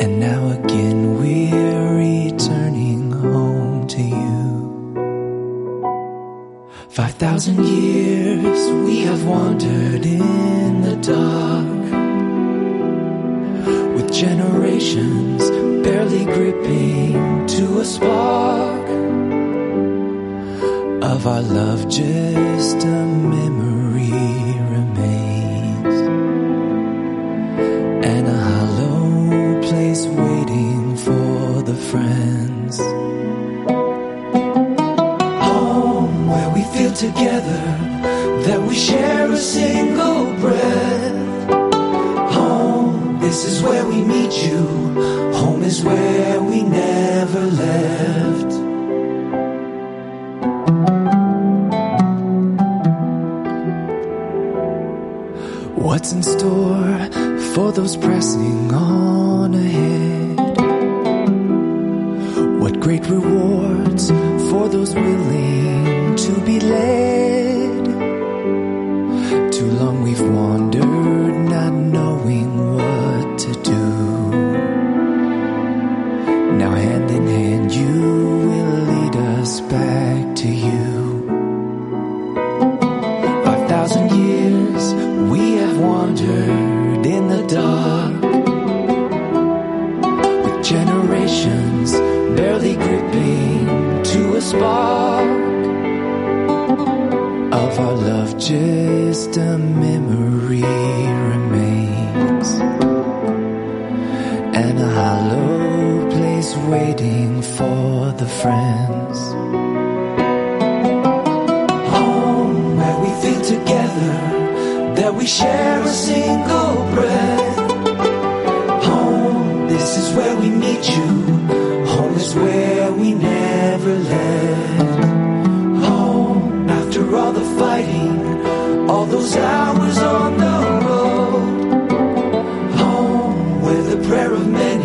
And now again we're returning home to you. Five thousand years we have wandered in the dark With generations barely gripping to a spark Of our love just a memory friends home where we feel together, that we share a single breath. Home, this is where we meet you. Home is where we never left. What's in store for those pressing on ahead? Great rewards for those willing to be led. Friends home where we feel together that we share a single breath. Home this is where we meet you. Home is where we never left. Home after all the fighting all those hours on the road. Home where the prayer of many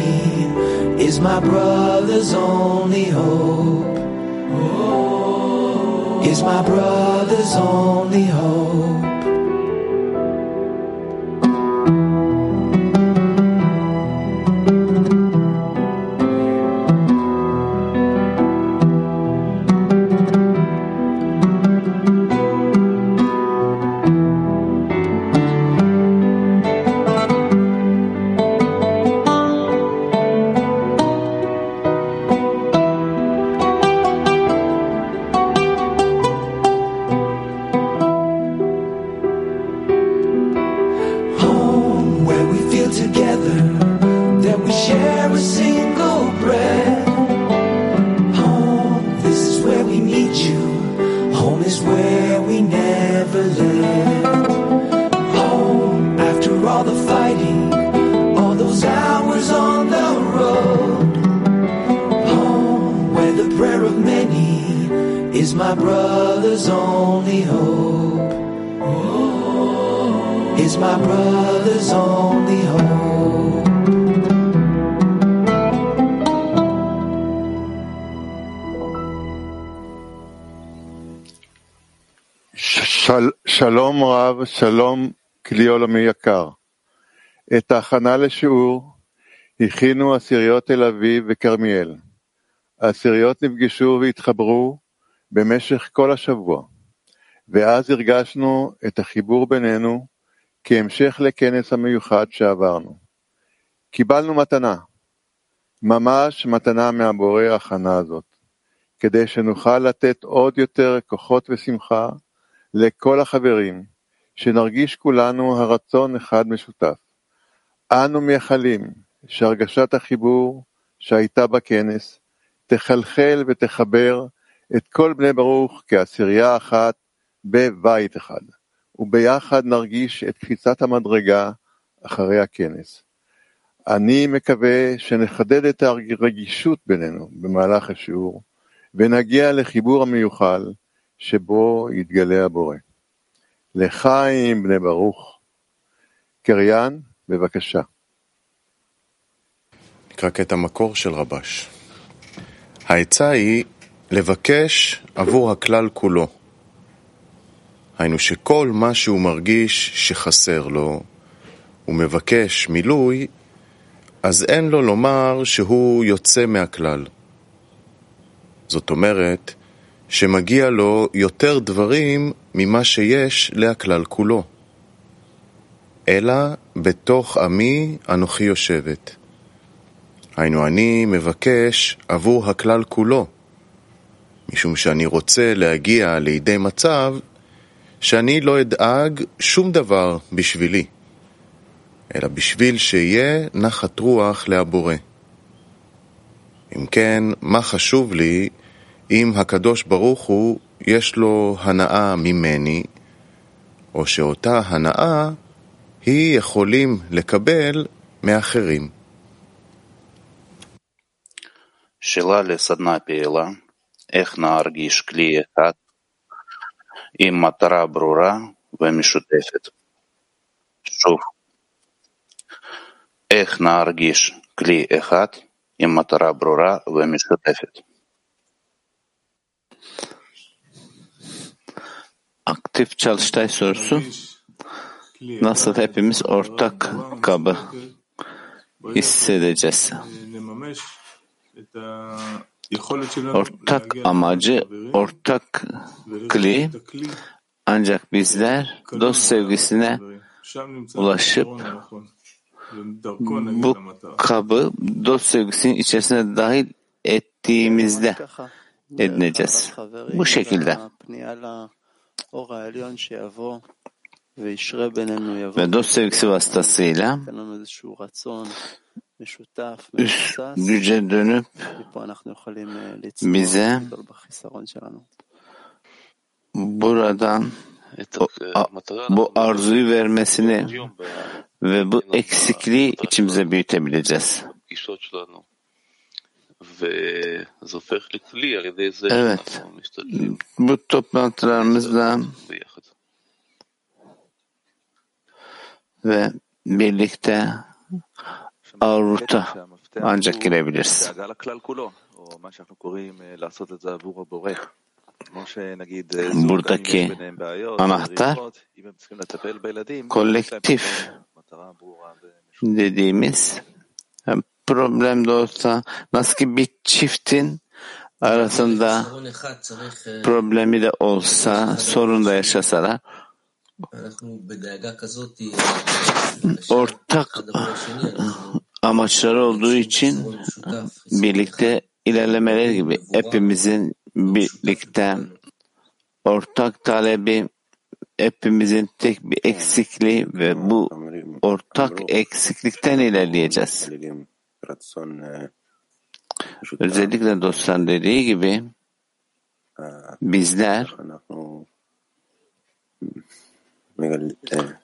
is my brother's only hope. Is my brother's only hope שלום רב, שלום כלי עולמי יקר. את ההכנה לשיעור הכינו עשיריות תל אביב וכרמיאל. העשיריות נפגשו והתחברו במשך כל השבוע, ואז הרגשנו את החיבור בינינו כהמשך לכנס המיוחד שעברנו. קיבלנו מתנה, ממש מתנה מהבורא ההכנה הזאת, כדי שנוכל לתת עוד יותר כוחות ושמחה לכל החברים, שנרגיש כולנו הרצון אחד משותף. אנו מייחלים שהרגשת החיבור שהייתה בכנס תחלחל ותחבר את כל בני ברוך כעשירייה אחת בבית אחד, וביחד נרגיש את קפיצת המדרגה אחרי הכנס. אני מקווה שנחדד את הרגישות בינינו במהלך השיעור, ונגיע לחיבור המיוחל שבו יתגלה הבורא. לחיים בני ברוך. קריין, בבקשה. נקרא קטע מקור של רבש. העצה היא לבקש עבור הכלל כולו. היינו שכל מה שהוא מרגיש שחסר לו, הוא מבקש מילוי, אז אין לו לומר שהוא יוצא מהכלל. זאת אומרת, שמגיע לו יותר דברים ממה שיש להכלל כולו. אלא בתוך עמי אנוכי יושבת. היינו אני מבקש עבור הכלל כולו, משום שאני רוצה להגיע לידי מצב שאני לא אדאג שום דבר בשבילי, אלא בשביל שיהיה נחת רוח להבורא. אם כן, מה חשוב לי אם הקדוש ברוך הוא יש לו הנאה ממני, או שאותה הנאה היא יכולים לקבל מאחרים. שאלה לסדנה פעילה, איך נרגיש כלי אחד עם מטרה ברורה ומשותפת. שוב, איך נרגיש כלי אחד עם מטרה ברורה ומשותפת. Aktif çalıştay sorusu. Nasıl hepimiz ortak kabı hissedeceğiz? Ortak amacı, ortak kli ancak bizler dost sevgisine ulaşıp bu kabı dost sevgisinin içerisine dahil ettiğimizde edineceğiz. Bu şekilde. Ve dost sevgisi vasıtasıyla üst güce dönüp bize buradan o, a, bu arzuyu vermesini ve bu eksikliği içimize büyütebileceğiz. Evet. Bu toplantılarımızla ve birlikte Arut'a ancak girebiliriz. Buradaki anahtar kolektif dediğimiz problem de olsa nasıl ki bir çiftin arasında problemi de olsa sorun da yaşasalar ortak amaçları olduğu için birlikte ilerlemeleri gibi hepimizin birlikte ortak talebi hepimizin tek bir eksikliği ve bu ortak eksiklikten ilerleyeceğiz. Özellikle dostlar dediği gibi bizler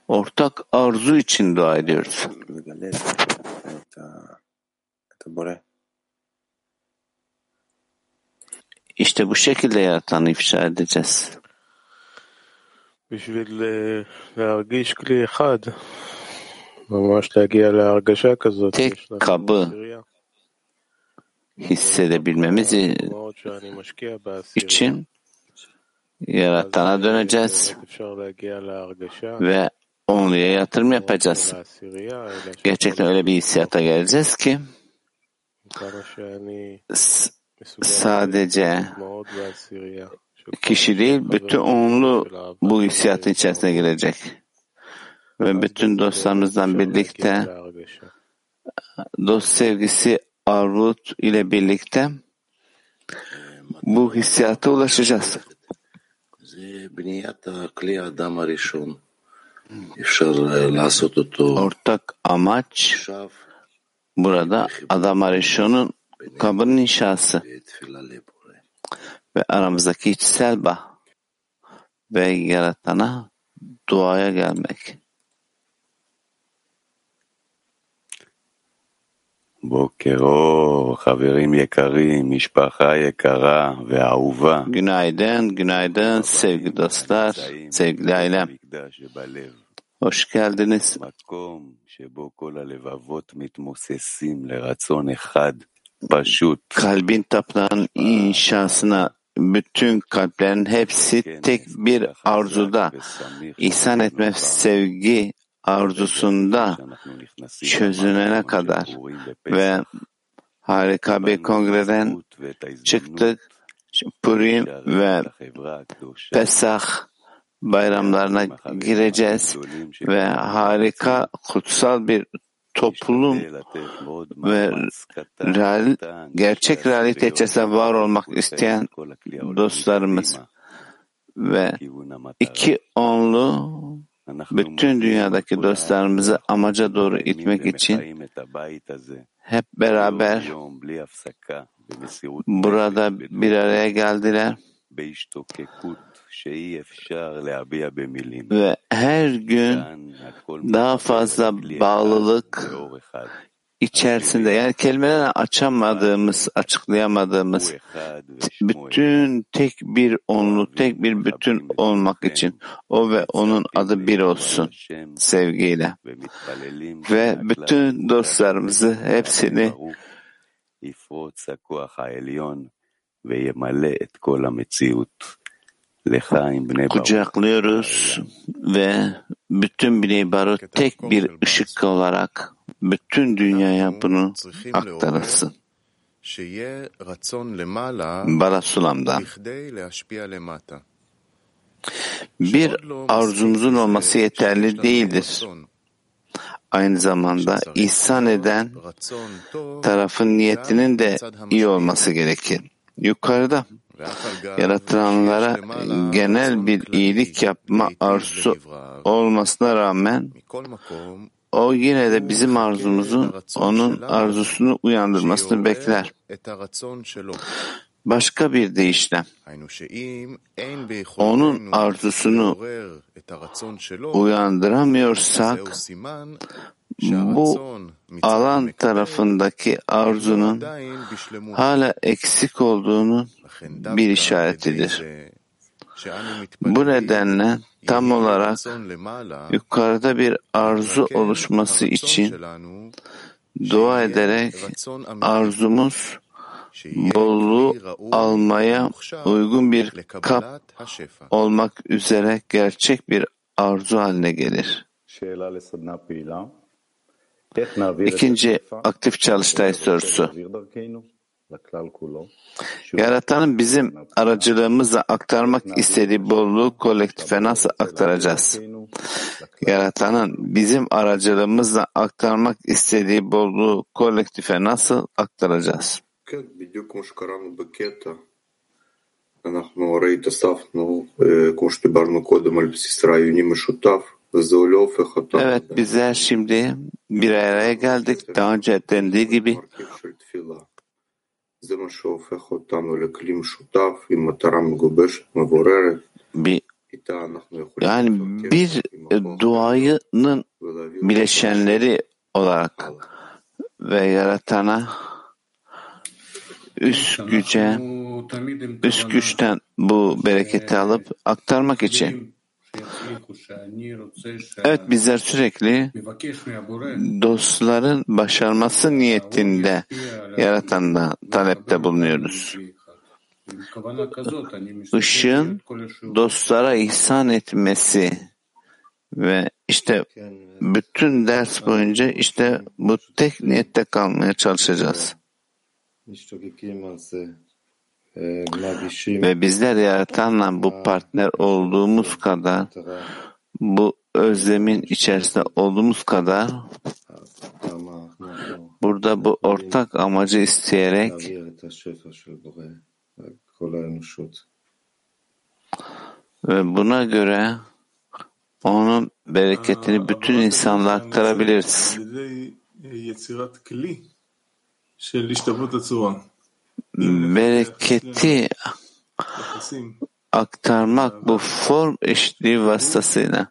ortak arzu için dua ediyoruz. İşte bu şekilde yaratanı ifşa edeceğiz. בשביל להרגיש כלי אחד, Tek kabı hissedebilmemiz için yaratana döneceğiz ve onluya yatırım yapacağız. Gerçekten öyle bir hissiyata geleceğiz ki sadece kişi değil, bütün onlu bu hissiyatın içerisine girecek. Ve bütün dostlarımızdan birlikte dost sevgisi Arut ile birlikte bu hissiyata ulaşacağız. Ortak amaç burada Adam Arishon'un kabının inşası. ve aramızdaki içsel bağ ve yaratana duaya gelmek. Günaydın, günaydın sevgili dostlar, sevgili ailem. Hoş geldiniz. Kalbin tapınan inşasına bütün kalplerin hepsi tek bir arzuda ihsan etme sevgi arzusunda çözülene kadar ve harika bir kongreden çıktık. Purim ve Pesah bayramlarına gireceğiz ve harika kutsal bir toplum ve real, gerçek realite içerisinde var olmak isteyen dostlarımız ve iki onlu bütün dünyadaki dostlarımızı amaca doğru itmek için hep beraber burada bir araya geldiler. Ve her gün daha fazla bağlılık içerisinde yani kelimelerle açamadığımız, açıklayamadığımız bütün tek bir onlu, tek bir bütün olmak için o ve onun adı bir olsun sevgiyle. Ve bütün dostlarımızı hepsini kucaklıyoruz ve bütün Barut tek bir ışık olarak bütün dünyaya bunu aktarılsın. Barasulam'dan. Bir arzumuzun olması yeterli değildir. Aynı zamanda ihsan eden tarafın niyetinin de iyi olması gerekir. Yukarıda yaratılanlara genel bir iyilik yapma arzusu olmasına rağmen o yine de bizim arzumuzun onun arzusunu uyandırmasını bekler. Başka bir deyişle onun arzusunu uyandıramıyorsak bu alan tarafındaki arzunun hala eksik olduğunun bir işaretidir. Bu nedenle tam olarak yukarıda bir arzu oluşması için dua ederek arzumuz bolluğu almaya uygun bir kap olmak üzere gerçek bir arzu haline gelir. İkinci aktif çalıştay sorusu. Yaratanın bizim aracılığımızla aktarmak istediği bolluğu kolektife nasıl aktaracağız? Yaratanın bizim aracılığımızla aktarmak istediği bolluğu kolektife nasıl aktaracağız? אנחנו הרי התאספנו, כמו שדיברנו קודם, על בסיס רעיוני משותף, וזה לא הופך אותנו. Evet, bizler şimdi bir araya geldik. Daha önce dendiği gibi bir yani bir duayının bileşenleri olarak ve yaratana üst güce, üst güçten bu bereketi alıp aktarmak için. Evet bizler sürekli dostların başarması niyetinde yaratanda talepte bulunuyoruz. Işığın dostlara ihsan etmesi ve işte bütün ders boyunca işte bu tek niyette kalmaya çalışacağız. Ve bizler yaratanla bu partner olduğumuz kadar, bu özlemin içerisinde olduğumuz kadar burada bu ortak amacı isteyerek ve buna göre onun bereketini bütün insanlığa aktarabiliriz. bereketi aktarmak bu form eşitliği vasıtasıyla.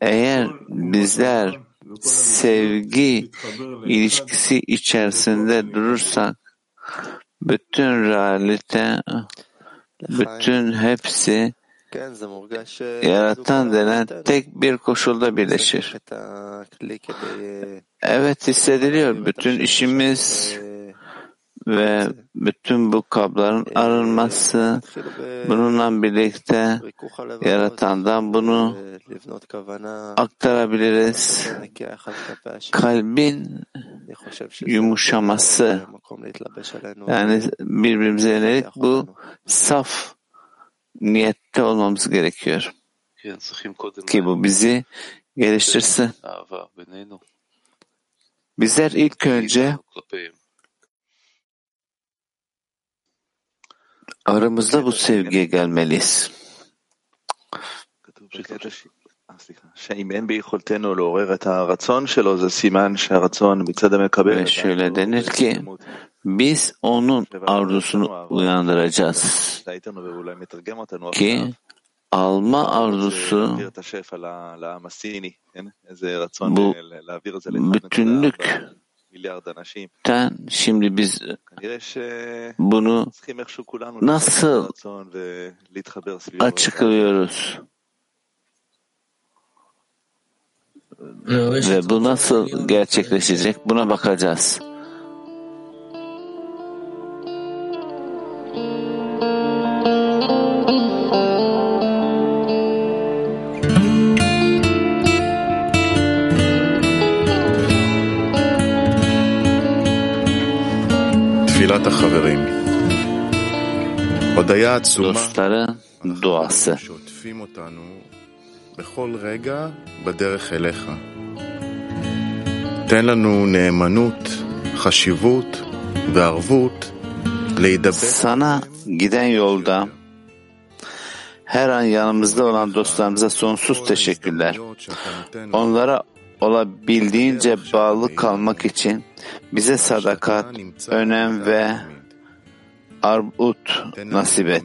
Eğer bizler sevgi ilişkisi içerisinde durursak bütün realite, bütün hepsi yaratan denen tek bir koşulda birleşir. Evet hissediliyor. Bütün işimiz ve bütün bu kabların arınması bununla birlikte yaratandan bunu aktarabiliriz. Kalbin yumuşaması yani birbirimize yönelik bu saf niyette olmamız gerekiyor. Ki bu bizi geliştirsin. Bizler ilk önce Aramızda bu sevgiye gelmeliyiz. Ve şöyle denir ki, biz onun arzusunu uyandıracağız. Ki alma arzusu bu bütünlük şimdi biz bunu nasıl açıklıyoruz? Ve bu nasıl gerçekleşecek? Buna bakacağız. Dostların duası. שוטפים אותנו בכל רגע בדרך אליך. תן לנו נאמנות, חשיבות וערבות להידבק Sana giden yolda her an yanımızda olan dostlarımıza sonsuz teşekkürler. Onlara olabildiğince bağlı kalmak için bize sadakat, önem ve arbut nasip et.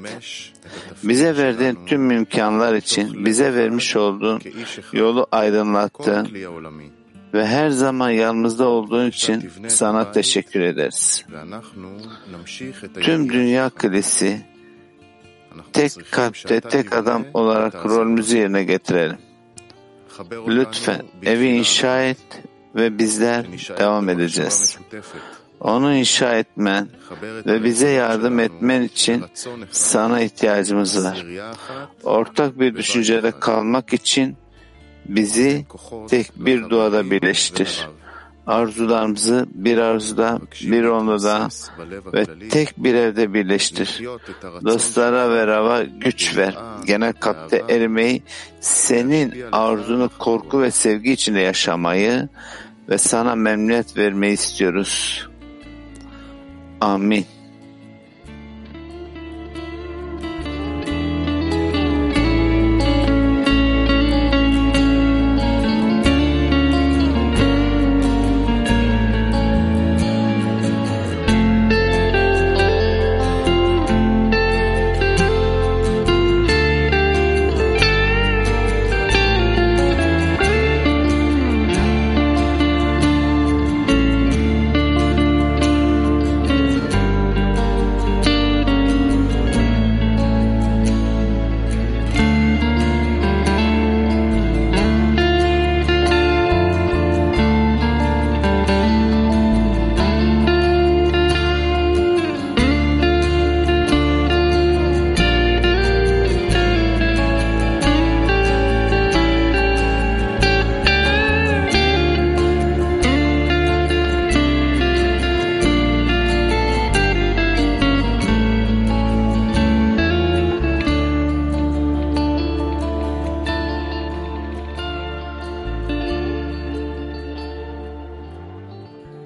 Bize verdiğin tüm imkanlar için bize vermiş olduğun yolu aydınlattın ve her zaman yanımızda olduğun için sana teşekkür ederiz. Tüm dünya kilisi tek kalpte tek adam olarak rolümüzü yerine getirelim. Lütfen evi inşa et ve bizler devam edeceğiz. Onu inşa etmen ve bize yardım etmen için sana ihtiyacımız var. Ortak bir düşüncede kalmak için bizi tek bir duada birleştir. Arzularımızı bir arzuda, bir onda ve tek bir evde birleştir. Dostlara ve Rava güç ver. Genel kapta erimeyi, senin arzunu korku ve sevgi içinde yaşamayı ve sana memnuniyet vermeyi istiyoruz. Um, Amén.